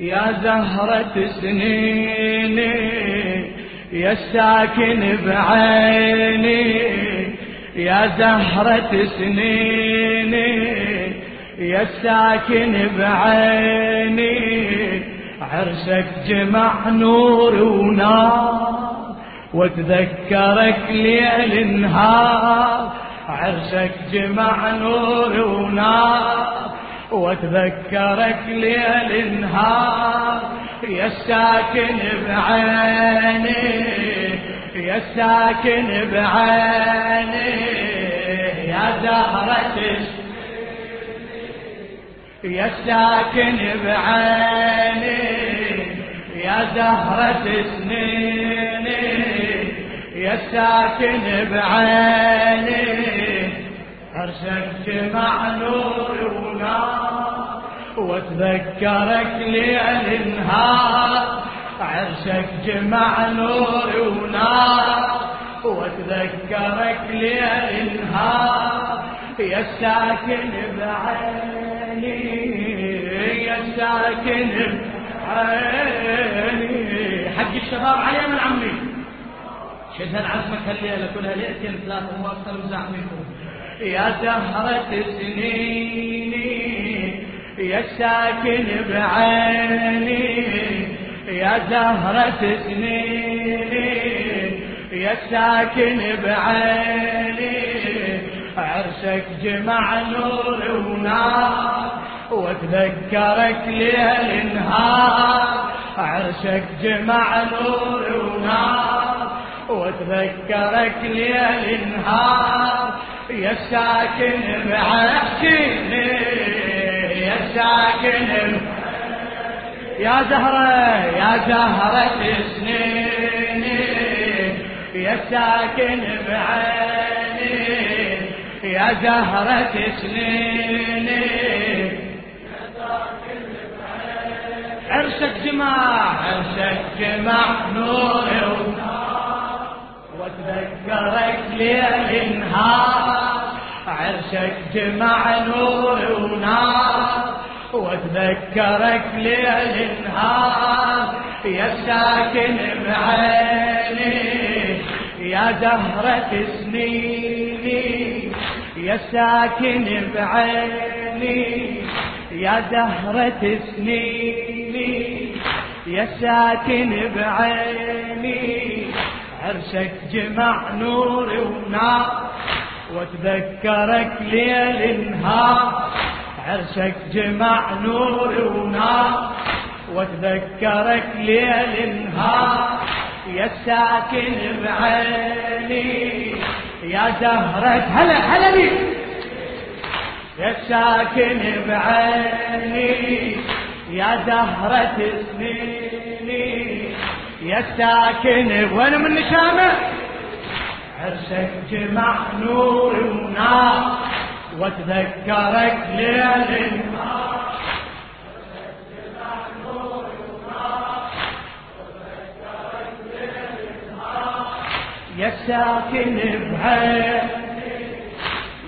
يا زهرة سنيني يا الساكن بعيني يا زهرة سنيني يا الساكن بعيني. عرسك جمع نور ونار وتذكرك ليل نهار. عرسك جمع نور ونار. واتذكرك ليل نهار يا ساكن بعيني يا ساكن بعيني يا زهرة يا ساكن بعيني يا زهرة سنيني يا ساكن بعيني. أرسلت مع نور ونار واتذكرك ليل نهار عرشك جمع نور ونار واتذكرك ليل نهار يا ساكن بعيني يا ساكن بعيني. حق الشباب علي من عمي. شد عزمك الليلة كلها ليلتين ثلاثة وأكثر مزاحمكم يا زهرة سنيني يا ساكن بعيني يا زهرة سنيني يا ساكن بعيني عرسك جمع نور ونار واتذكرك ليل نهار عرسك جمع نور ونار واتذكرك ليل نهار يا ساكن بعشيني يا ساكن. يا زهرة يا زهرة سنيني يا ساكن بعيني يا زهرة سنيني عرسك جماع عرسك جماع نور. واتذكرك ليل نهار عرشك جمع نور ونار واتذكرك ليل نهار يا ساكن بعيني يا زهرة سنيني يا ساكن بعيني يا زهرة سنيني يا ساكن بعيني. عرشك جمع نور ونار واتذكرك ليل نهار. عرشك جمع نور ونار واتذكرك ليل نهار. يا ساكن بعيني يا زهرة هلا هلا بي. يا ساكن بعيني يا زهرة سنيني يا ساكن وين من نشامه؟ عرسك جمع نور ونار واتذكرك ليل يا ساكن بعين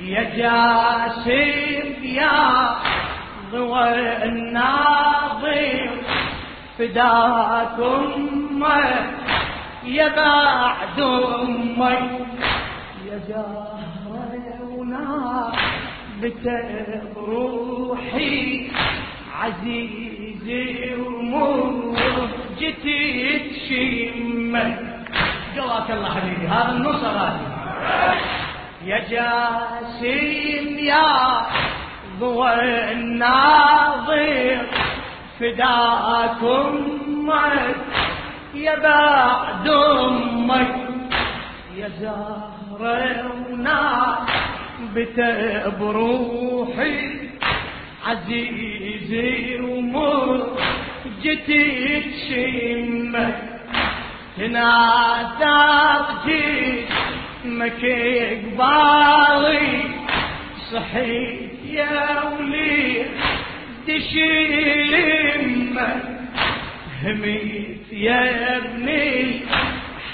يا جاسم يا ضوء الناظر فداك يا بعد أمك يا ونار بتب روحي عزيزي وموجتي تشمك جواك الله حبيبي هذا النصر هذه يا جاسم يا ضوء الناظر فداك أمك يا بعد أمك يا زهرة بتأب بروحي عزيزي ومر جيتي تشمك. تنادر جسمك قبالي صحيت يا ولي تشمك هميت يا ابني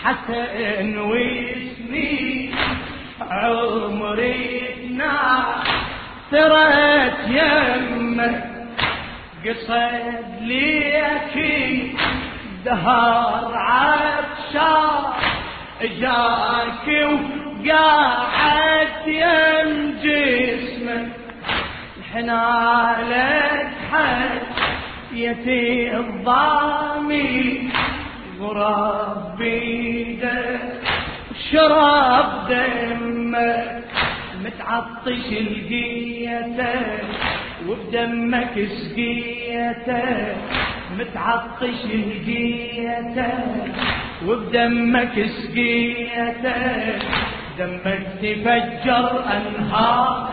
حسن واسمي عمري ناثرت يمك قصد ليكي دهر عطشان جاك وقاعد يم جسمك حنالك حد يتي الضامي غراب بيدك شرب دمك متعطش لقيتك وبدمك سقيتك متعطش لقيتك وبدمك سقيتك دمك تفجر أنهار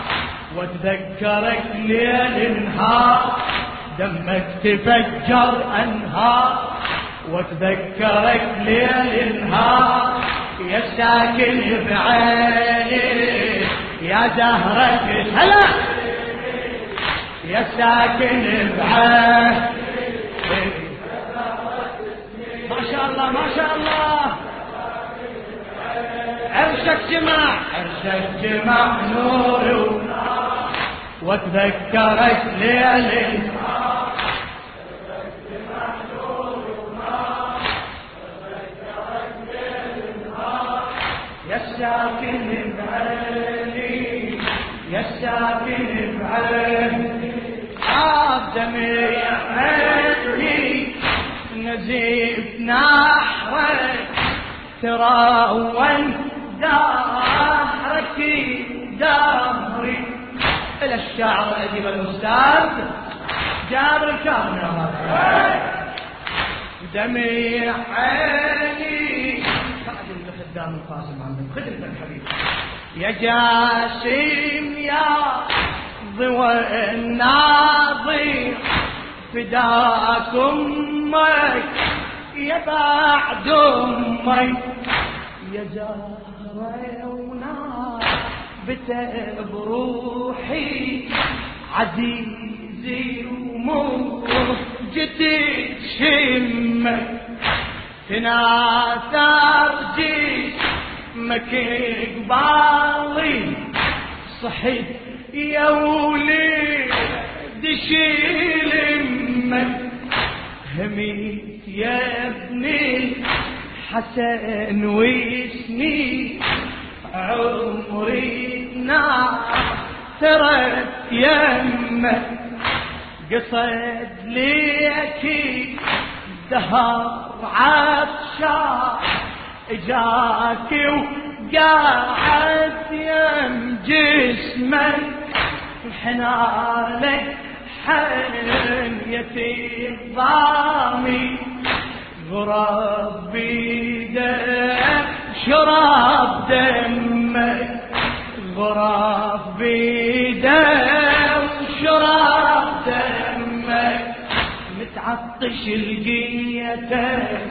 واتذكرك ليل نهار. دمك تفجر انهار واتذكرك ليل نهار. يا ساكن بعيني يا زهرة هلا. يا ساكن بعيني. ما شاء الله ما شاء الله. عرشك جمع. عرشك جمع نور واتذكرك ليل يا الساكن بعيني يا الساكن بعيني. عاد دمي عيني نزيف نحرك تراون دهرك دهري. إلى الشاعر الأديب الأستاذ جابر الكامل دمي عيني. خدام القاسم عندك خدمتك حبيبي يا جاسم يا ضوى الناظر فداك أمك يا بعد أمك يا ونار بروحي عزيزي وموجتي شمك تناثر جسمك قبالي صحيت يا وليد شيل أمك هميت يا ابني حسن واسمي عمري ناثرت يمك قصد ليكي دهر عطشان جاك وقاعد يم جسمك. حنالك حن يتيم غراب بيدك شراب دمك. غراب بيدك شراب دمك. متعطش لقيتك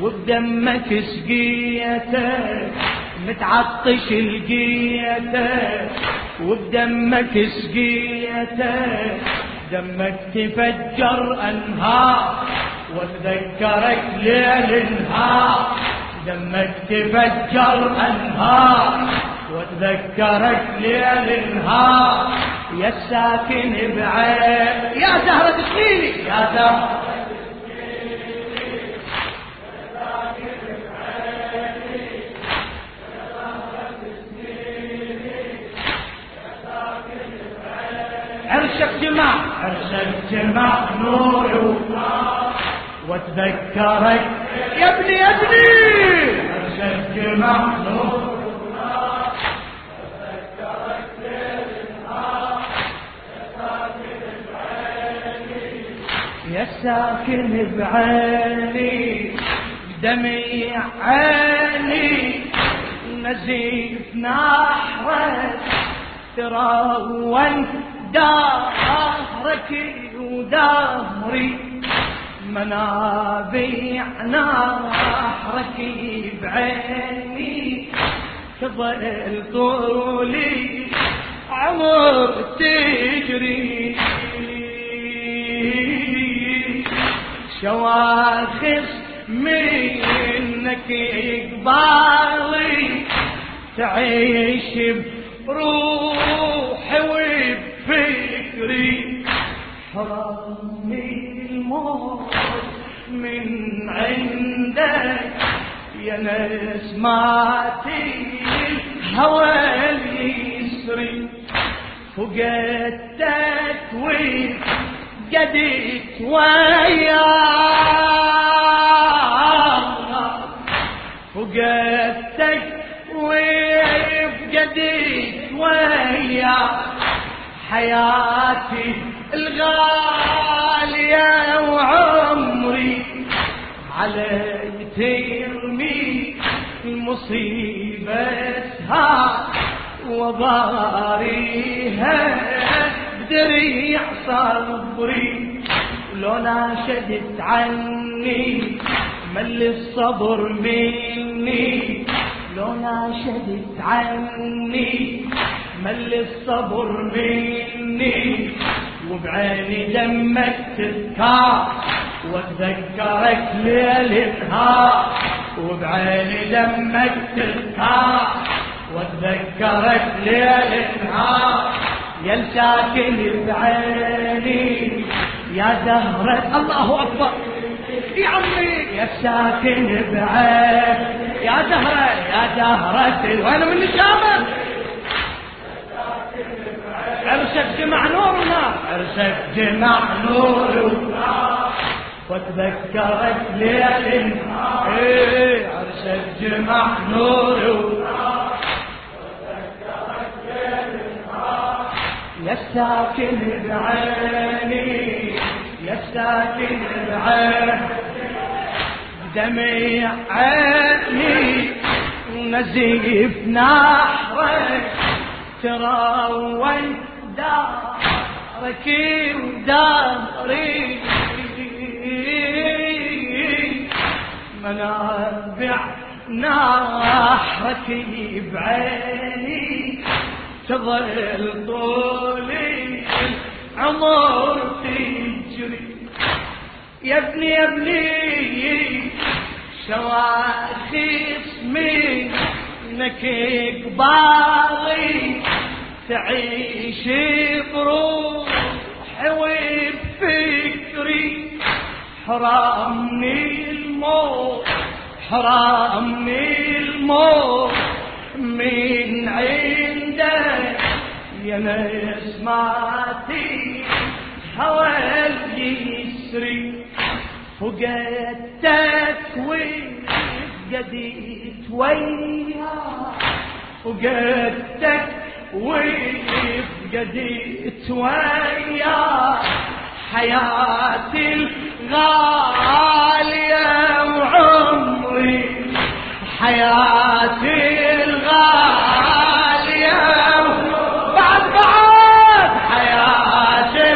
وبدمك سقيتك. متعطش لقيتك وبدمك سقيتك. دمك تفجر أنهار واتذكرك ليل نهار. دمك تفجر أنهار واتذكرك ليل نهار. يا الساكن بعين. يا زهرة تسليني يا زهرة عرشك جمع واتذكرك. يا ابني يا ابني! جمع نور يا ساكن بعيني دمي عيني نزيف نحرك تروى دهرك ودهري منابيع نحرك بعيني تظل طولي عمر تجري. شواخص منك قبالي تعيش بروحي وبفكري. حرمني الموت من عندك. يا نسماتي الهوى يسري فقدتك وقدت وياك فقدتك وقدت وياك حياتي الغالية وعمري علي ترمي مصيبتها وضاريها بدريع صبري. لو ناشدت عني مل الصبر مني. لو ناشدت عني مل الصبر مني. وبعيني دمك تذكار واتذكرك ليل نهار. وبعيني دمك تذكار واتذكرك ليل نهار. يا ساكن بعيني يا زهرة الله أكبر. يا عمي يا ساكن بعيني. يا زهرة يا زهرة وين من الشامة؟ عرسك جمع نورنا. عرسك جمع نورنا. وتذكرت ليل إيه. عرسك جمع نورنا. يا ساكن بعيني. يا ساكن بعيني. دمي عيني. نزيف نحرك. تروي دارك وداري منابع نحرك بعيني تظل طولي عمر تجري يا ابني يا ابني شواخي اسمي انك باغي تعيش بروحي وبفكري. حرامني الموت حرامني الموت. من عندك يا نسماتي هوى يسري. فقدتك وقديت وياك. فقدتك وفقدت وياك حياتي الغالية وعمري حياتي الغالية بعد بعد حياتي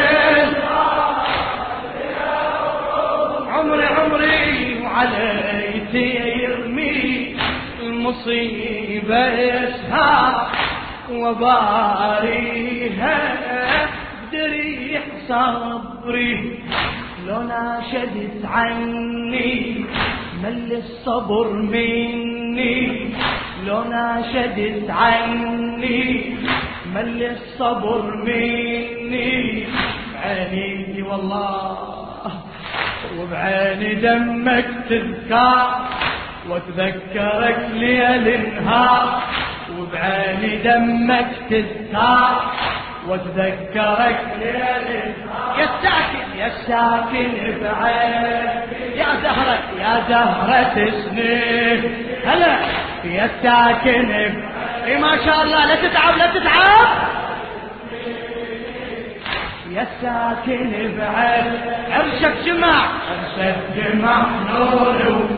عمري عمري وعلي ترمي المصيبة يسهر. وباريها بدريح صبري. لو ناشدت عني مل الصبر مني. لو ناشدت عني مل الصبر مني. بعيني والله وبعيني دمك تذكر وتذكرك ليل نهار. وبعيني دمك تذكر وتذكرك يا ساكن يا ساكن بعين يا زهرة يا زهرة سنين هلا يا ساكن ما شاء الله لا تتعب لا تتعب. يا ساكن بعين عرشك جمع. عرشك جمع نور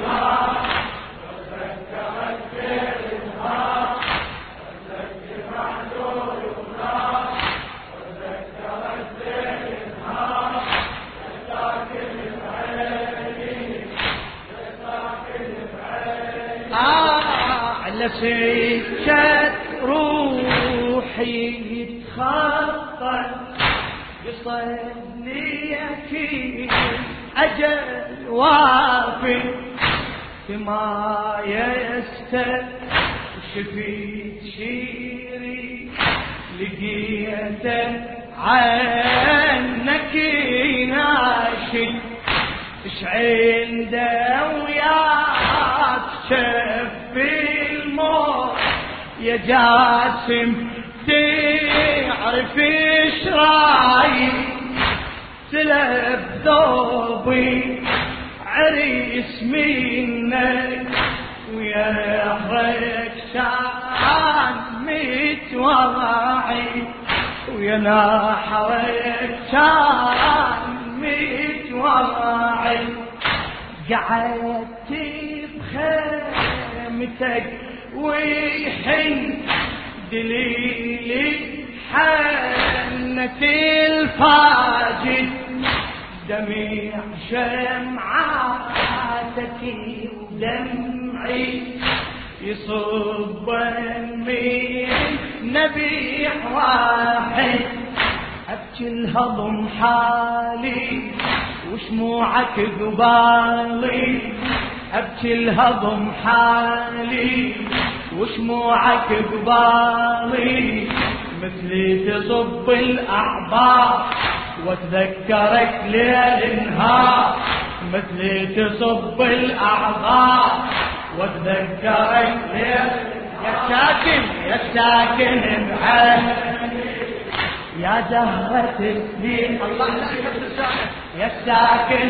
لسكت روحي تخطى يصلي في أجل وافي بما يستشفي شيري لقيته عنك ناشد اش عنده وياك شف يا جاسم تعرف إيش رايك سلب ذوبي عريس منك ويا ركشان متوعي ويا نحرك كان متوعي قعدت بخيمتك ويحن دليلي حنة الفاجد دميع شمعاتك ودمعي يصب من نبيع واحد. أبكي الهضم حالي وشموعك قبالي أبكي الهضم حالي وشموعك قبالي مثلي تصب الأعضاء واتذكرك ليل نهار. مثلي تصب الأعضاء واتذكرك ليل يا ساكن يا ساكن بعين يا زهرة السنين الله لا يا ساكن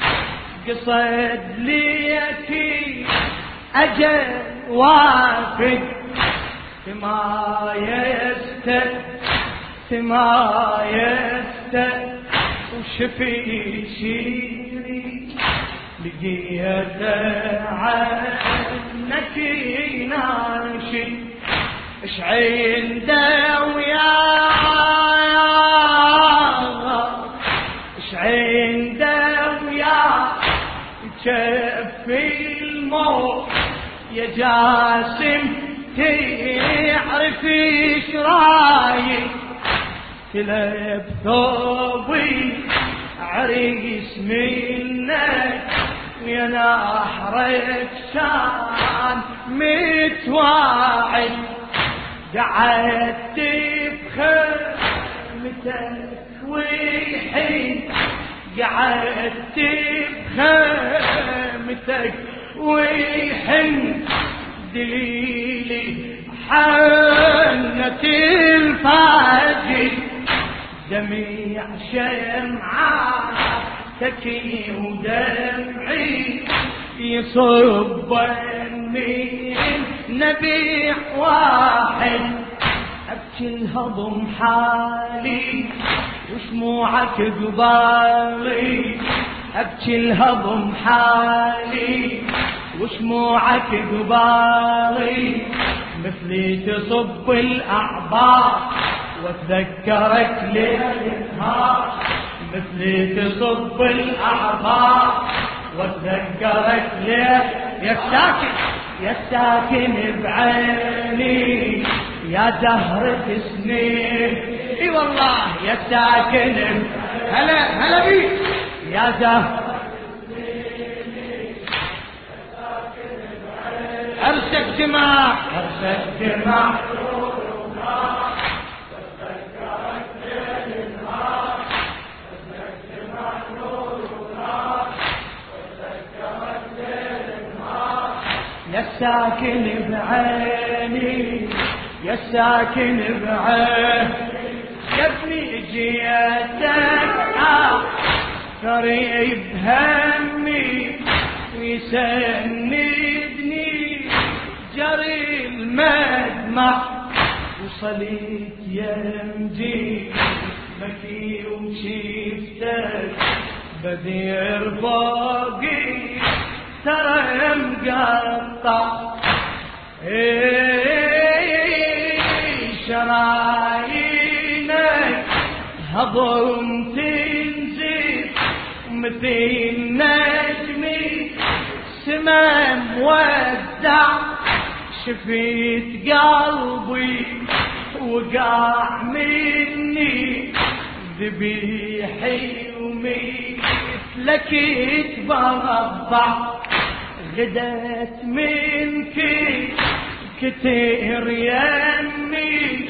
قصد ليتي أجل وافد ما يست ما يست وشفي شيري؟ لقيت عنك ناشي اش عنده ويا يا جاسم تعرف إيش رايك؟ تلب ثوبي عريس منك ويا نحرك شان متواعد. قعدت بخيمتك وحين قعدت بخيمتك ويحن دليلي حنة الفاجر. جميع شمعاتك ودمعي يصب من نبيع واحد. ابكي الهضم حالي وشموعك قبالي أبكي الهضم حالي وشموعك قبالي مثلي تصب الأعضاء واتذكرك ليل نهار مثلي تصب الأعضاء واتذكرك ليل يا ساكن يا ساكن بعيني. يا زهرة سنين إي والله يا ساكن. هلا هلا بي يا زهرة عرسك جماع عرسك جماع يا ساكن بعيني يا ساكن بعيني. يا ابني جيتك قريب همي ويسندني جري المدمع. وصليت يمجي بكي وشيفتك بدير باقي ترى مقطع. شرايينك هضم تنزل مثل نجمي سما مودع شفيت قلبي وقع مني ذبيحي ومثلك يتبرضع غدت منك كتير يمي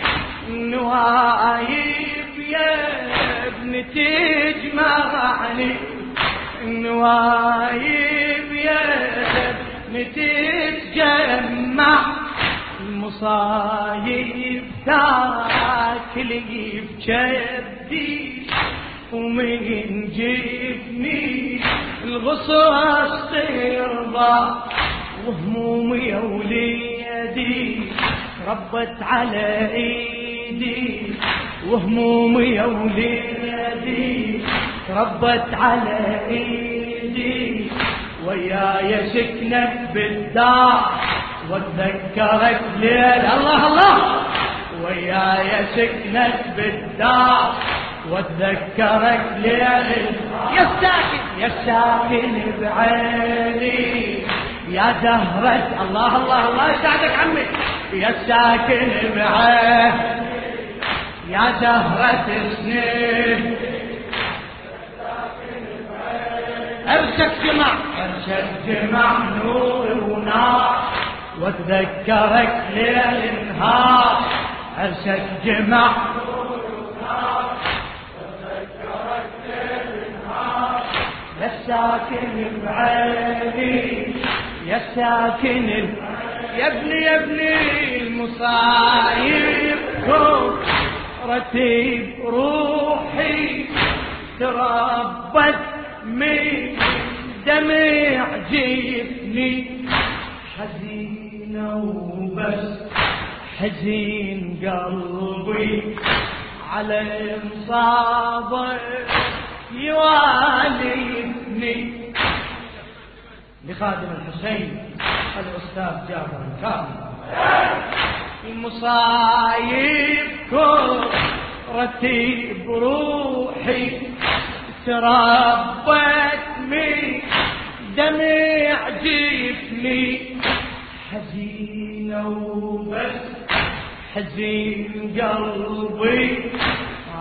نوايب يا ابن تجمعني نوايب يا ابن تتجمع المصايب تاكلي بجدي ومن جبني. الغصص ترضى وهمومي وليدي ربت على إيدي. وهمومي وليدي ربت على إيدي. وياي سكنت بالدار واتذكرك ليل الله الله. وياي سكنت بالدار واتذكرك ليل يا ساكن يا ساكن بعيني. يا زهرة. الله الله الله. يساعدك عمي. يا ساكن بعيني. يا زهرة سنين. ارشد جمع ارشد جمع نور ونار واتذكرك ليل نهار. ارشد جمع يا ساكن بعيني يا ساكن يا ابني يا ابني المصايب. رتيب روحي تربت من دمع جفني حزينة وبس حزين قلبي. على مصابه يواليني لخادم الحسين الأستاذ جابر الكامل. المصايب كرتي بروحي تربت من دمع جفني حزينة وبس حزين قلبي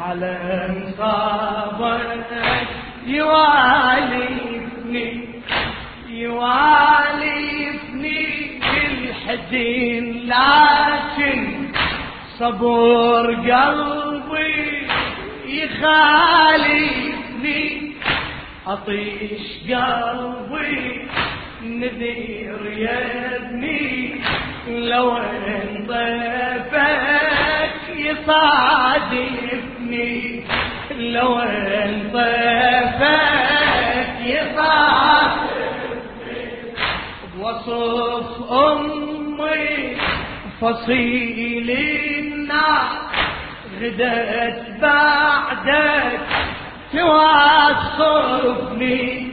على انصابك يوالفني يوالفني الحزين لكن صبر قلبي يخالفني أطيش قلبي نذير يا ابني. لو انطفك يصادفني لو انطفك يصادفني بوصف أمي فصيل النار غدت بعدك. توصفني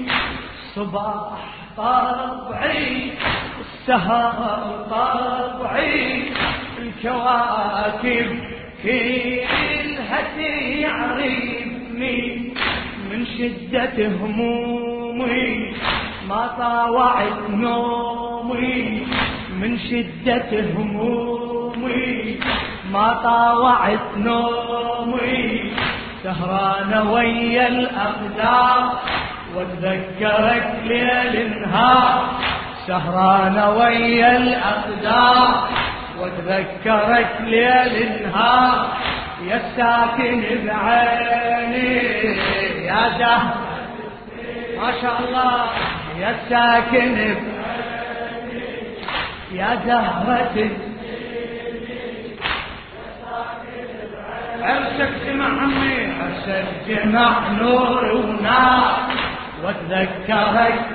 صباح طبعي السهر طبعي الكواكب كلها تعرفني من شدة همومي ما طاوعت نومي. من شدة همومي ما طاوعت نومي. سهران ويا الأقدار واتذكرك ليل نهار. سهران ويا الأقدار واتذكرك ليل نهار. يا ساكن بعيني يا زهر ما شاء الله. يا ساكن بعيني يا زهرة عرسك جمع عمي؟ جمع نور ونار واتذكرك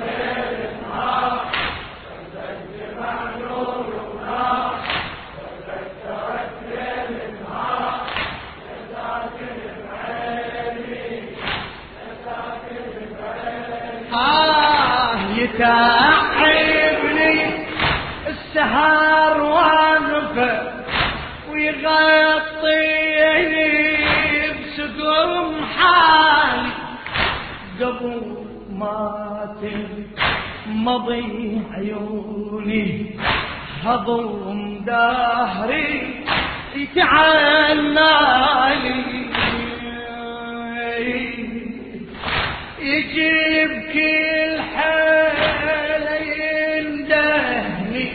آه يتعب الدهر واقفة ويغطيني حالي قبل ما مضي عيوني هضم دهري يتعنالي يجيب كل حالة يندهني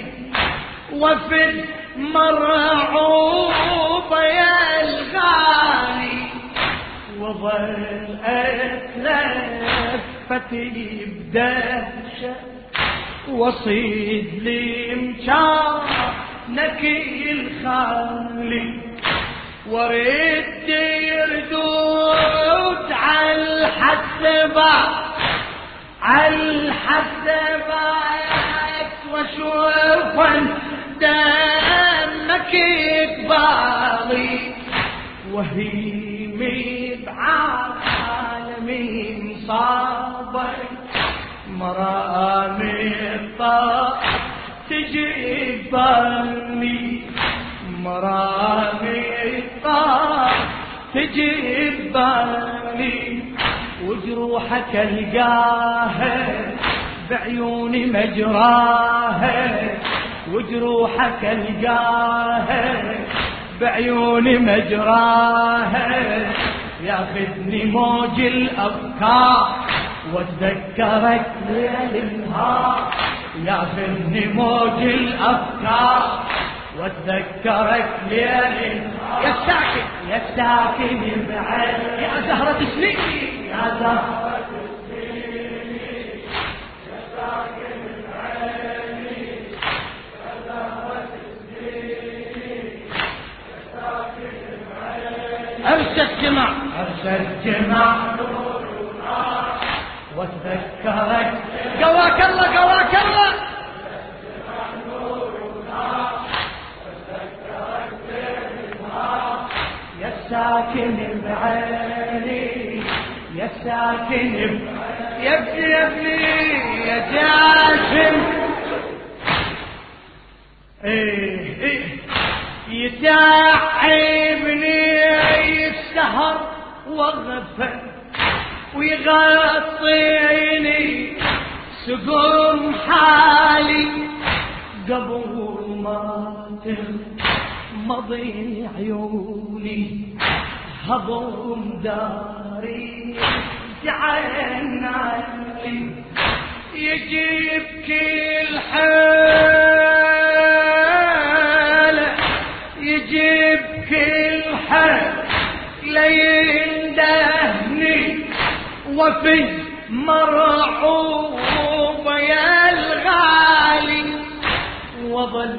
مرعوبة يا الغالي وظل أتلفتي بدهشة وصيد لي نكي الخالي ورد يردود على الحسبة على الحسبة وشوفا دمك يكبالي وهيمي بعالمي صابر. مرامي الطاق تجي بالي مرامي الطاق تجي بالي وجروحك القاها بعيوني مجراها وجروحك القاها بعيوني مجراها ياخذني موج الافكار واتذكرك ليل النهار ياخذني موج الافكار واتذكرك ليل يا ساكن. يا ساكن بعين يا زهرة سنين يا زهرة أرسل جمع أرسل جمع وتذكرك قواك الله قواك الله. يا ساكن بعيني يا ساكن يا ابني يا ابني يا جاسم. إيه إيه. يتعبني السهر وغفل ويغطيني سقوم حالي قبل ما مضي عيوني. هضم داري جعلنا يجيب كل حالة ليندهني وفي مرعوب يا الغالي وظل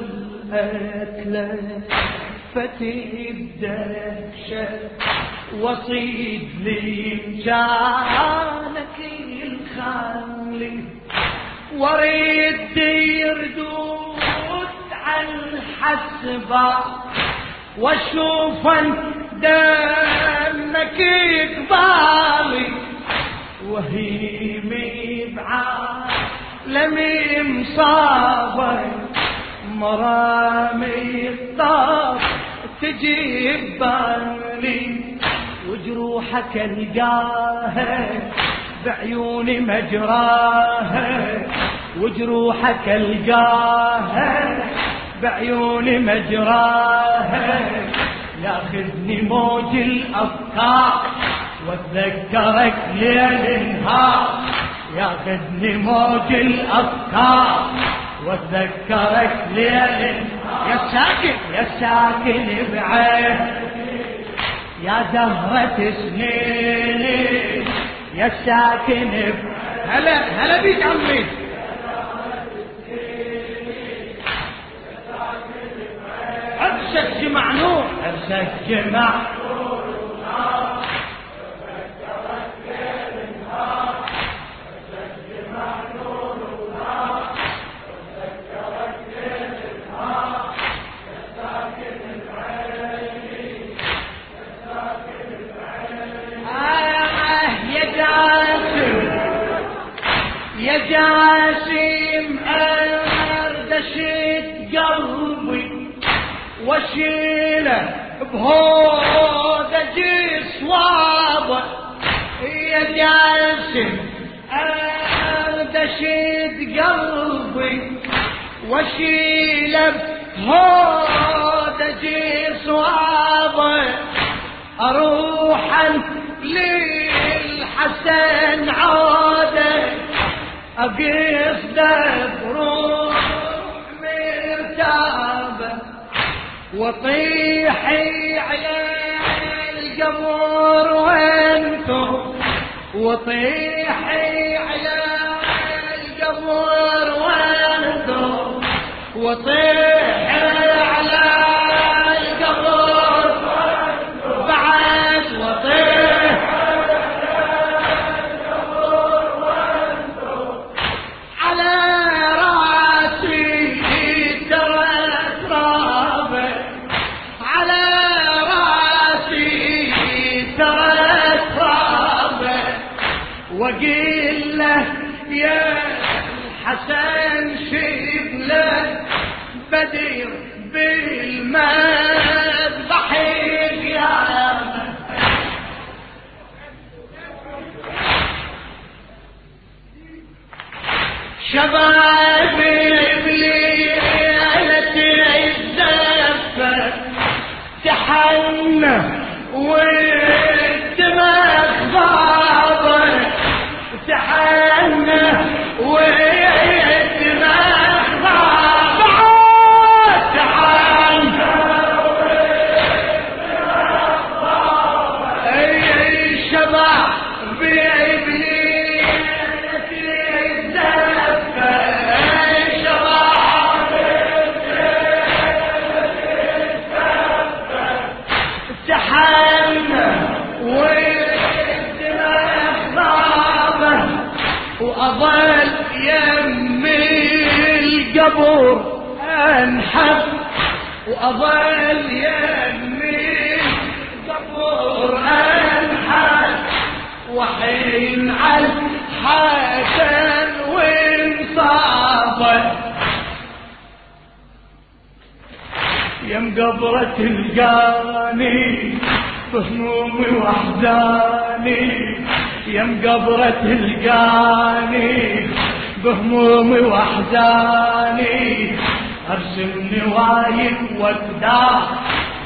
فتي الدهشة وصيد لي جانك الخالي وريد يردود على الحسبة واشوفا دمك قبالي وهيمي بعالمي مصابر مرامي الطاف تجيب بالي وجروحك القاها بعيوني مجراها وجروحك القاها بعيوني مجراها ياخذني موج الأفكار واتذكرك ليل نهار. يأخذني موج الأفكار واتذكرك ليل يا ساكن. يا ساكن بعين. يا زهرة سنيني. يا ساكن هلا هلا بيك عمي. عرسك جمع نور عرسك جمع يا جاسم أردشت قلبي بهودج صواب يا جاسم اردشد قلبي. واشيل بهودج صواب اروحا للحسن عوده اقصد بروح مرتابه وطيحي على القبر وانتو وطيحي على القبر وانتو وطيحي يم قبرة تلقاني بهمومي واحزاني يم قبرة تلقاني بهمومي واحزاني ارسم نوايب وابدا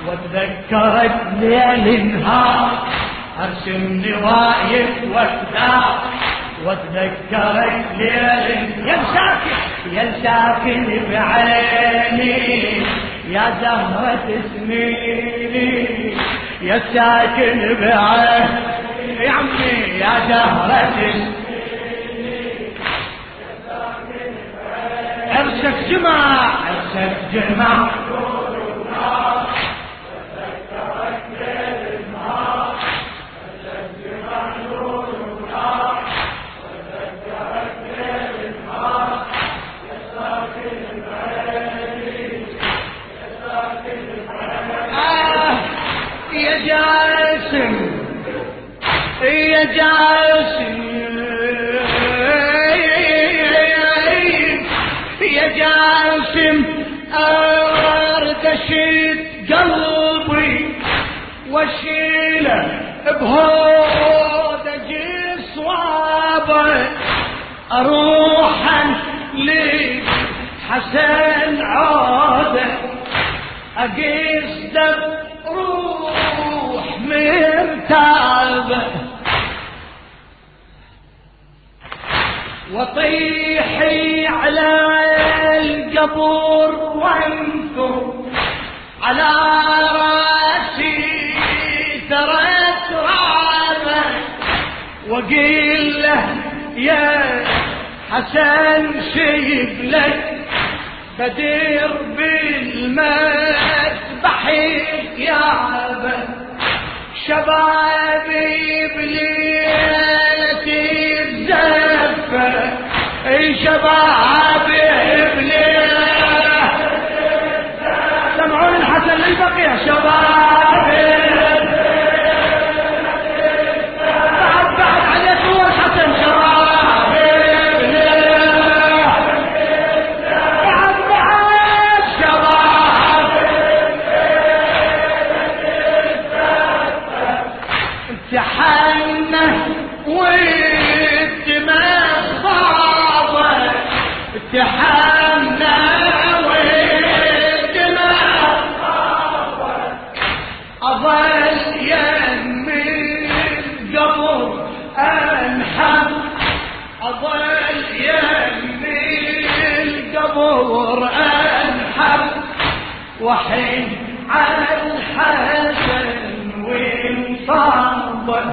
وأتذكرت ليل نهار. ارسم نوايب وابدا وأتذكرت ليل يا مساكن يا ساكن بعيني. يا زهرة سنيني يا ساكن بعيني يا عمي يا زهرة ارسك جمع ارسك جمع. جاسم يا جاسم اردشت قلبي واشيله بهودج صوابه اروحا لحسن عوده اقيس دم روح مرتابه وطيحي على القبر وانثر على رأسي ترى ترابه وقيل له يا حسن شيب لك بدير بالمذبح يابا شبابي بليلة الزفة شبابي بليلة سمعون الحسن للبقية شبابي وحين على الحسن وانصابه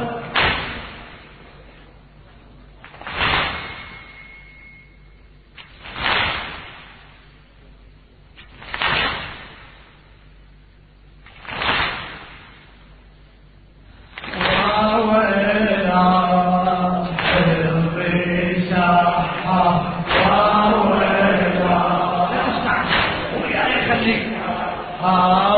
Oh. Uh-huh. Ah.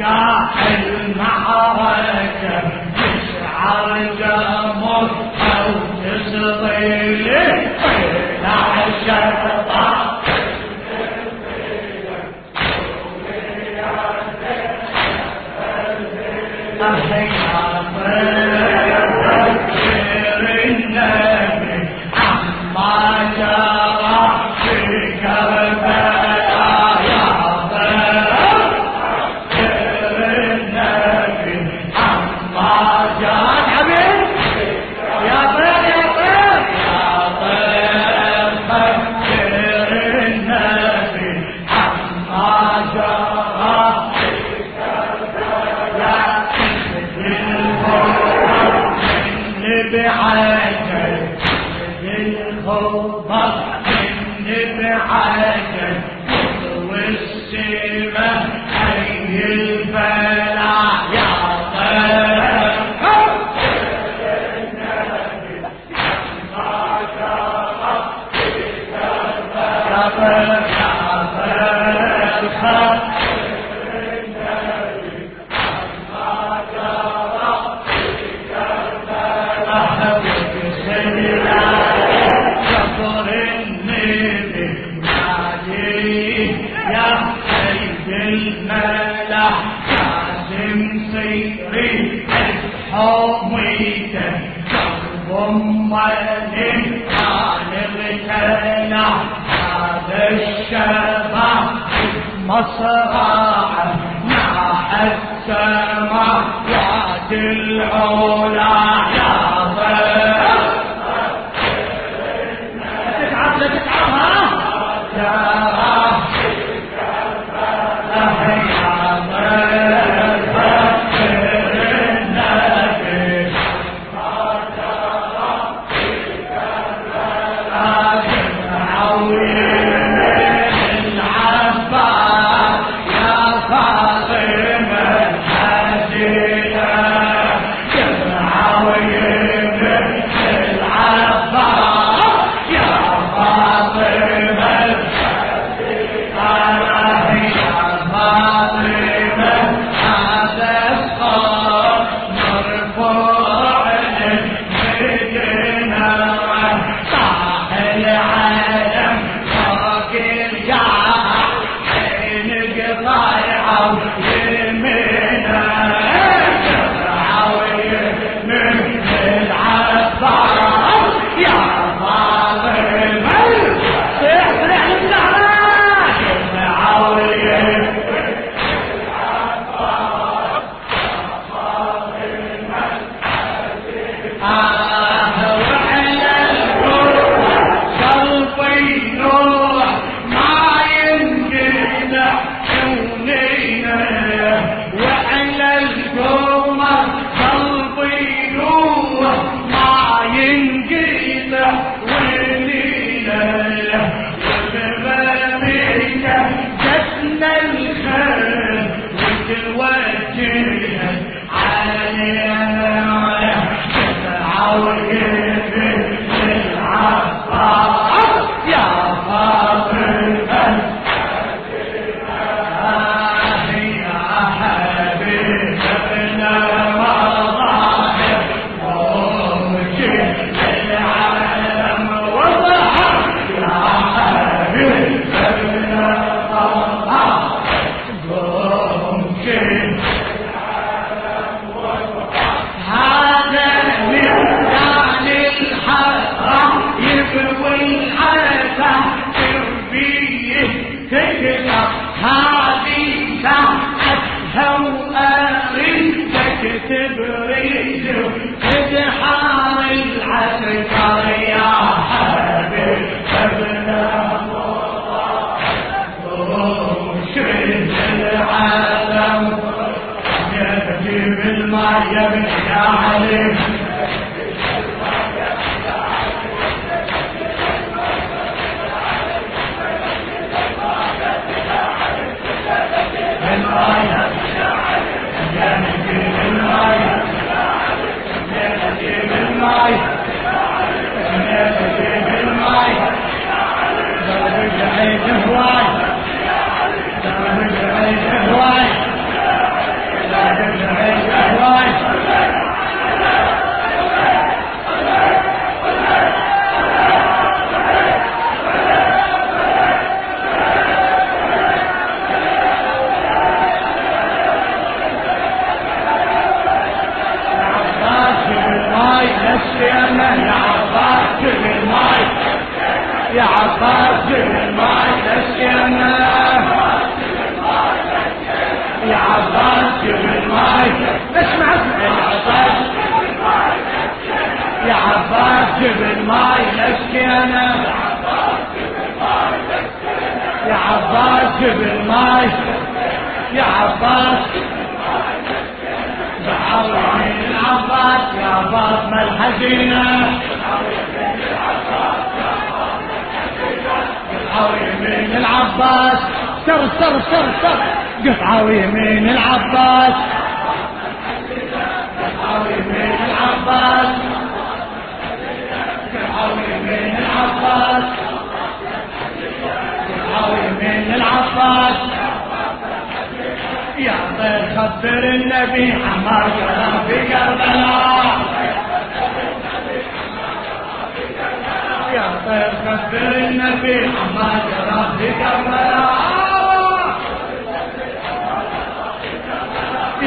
قاع المعركة يشعر جمر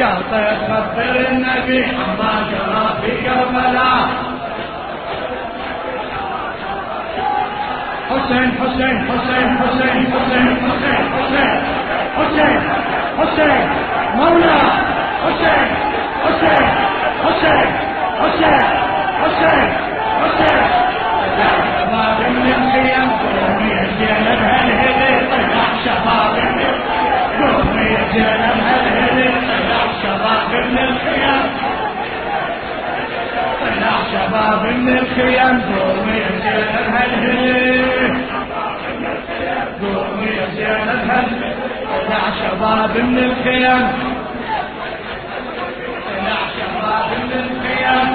يا طير خبر النبي عما جرى في كربلاء حسين حسين حسين حسين حسين حسين حسين حسين حسين مولا حسين حسين حسين حسين حسين حسين شباب حباب من الخيام قومي يا شباب من الخيام يا شباب من الخيام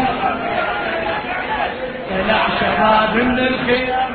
يا شباب من الخيام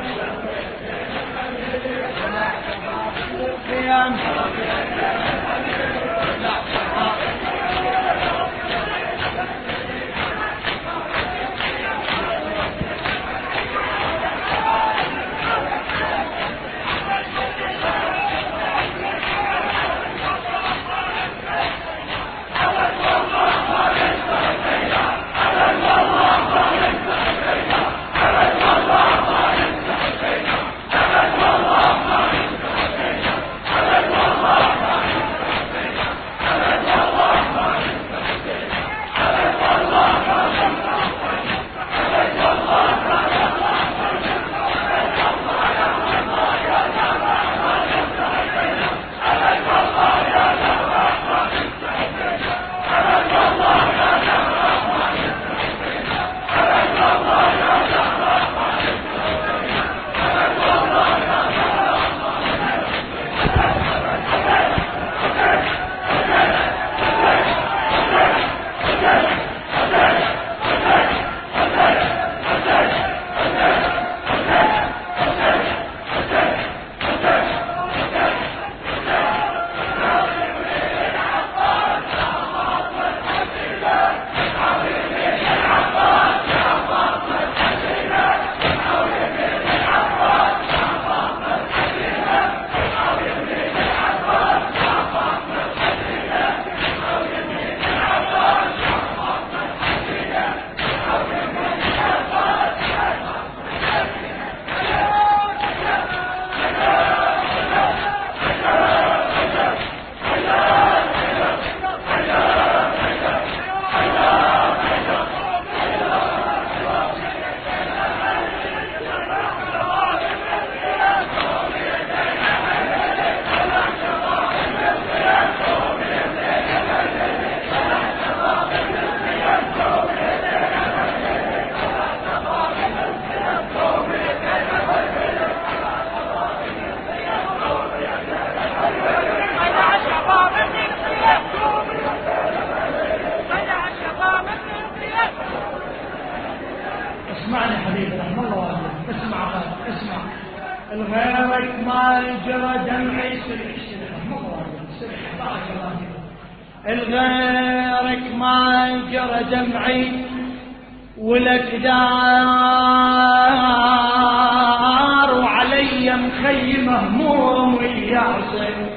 اسمعني حبيبنا مرة واحدة اسمع اسمع. لغيرك ما يجرى دمع الغيرك ما يجرى دمعي ولك دار وعلي مخيم هموم ويا حسين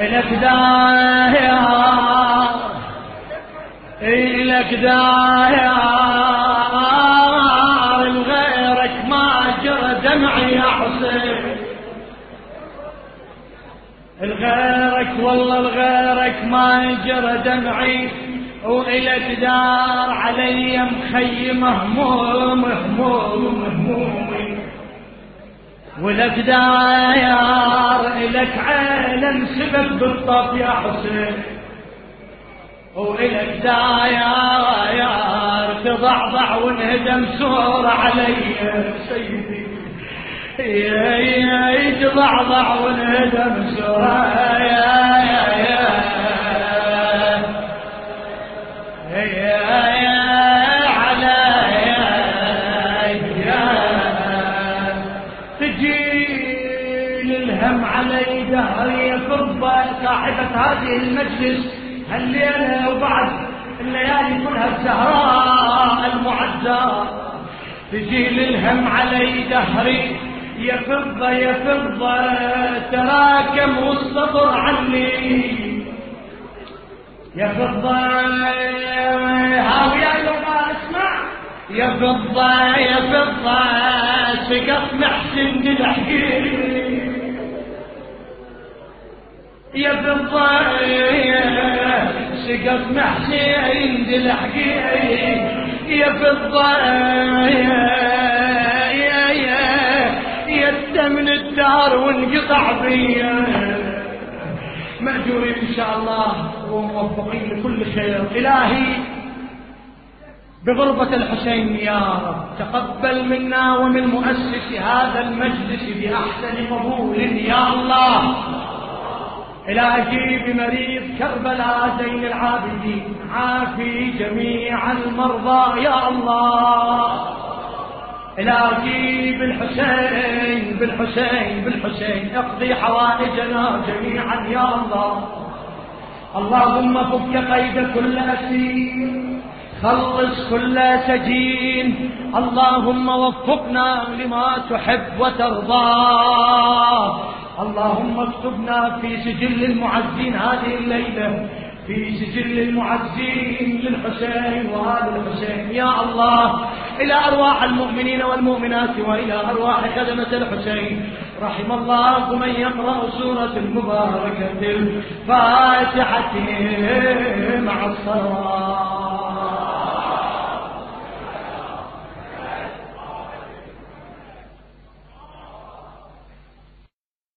الك دار لك دار غيرك ما جرى دمعي يا حسين الغيرك والله الغيرك ما جرى دمعي وإلى دار علي مخيم هموم هموم همومي ولك دار إلك عالم سبب بالطف يا حسين وإلك داير تضعضع وانهدم سور علي سيدي. يتضعضع وانهدم سور يا يا يا. علي دهري فرضة صاحبة هذه المجلس. الليلة وبعد الليالي كلها الزهراء المعزة تجي للهم علي دهري يا فضة يا فضة تراكم والصبر عني. يا فضة هاوية لما أسمع. يا فضة يا فضة سقط محسن دلحقيني يا فضايا سقط محسين دلحقي يا فضايا يا يا يا من الدار وانقطع بيا. مأجورين إن شاء الله وموفقين لكل خير. إلهي بغربة الحسين يا رب تقبل منا ومن مؤسس هذا المجلس بأحسن قبول يا الله. إلهي بمريض كربلاء زين العابدين. عافي جميع المرضى يا الله. إلهي بالحسين بالحسين بالحسين. اقضي حوائجنا جميعا يا الله. اللهم فك قيد كل أسير. خلص كل سجين. اللهم وفقنا لما تحب وترضى. اللهم اكتبنا في سجل المعزين. هذه الليلة في سجل المعزين للحسين وآل الحسين. يا الله إلى أرواح المؤمنين والمؤمنات وإلى أرواح خدمة الحسين. رحم الله من يقرأ سورة المباركة الفاتحة مع الصلوات.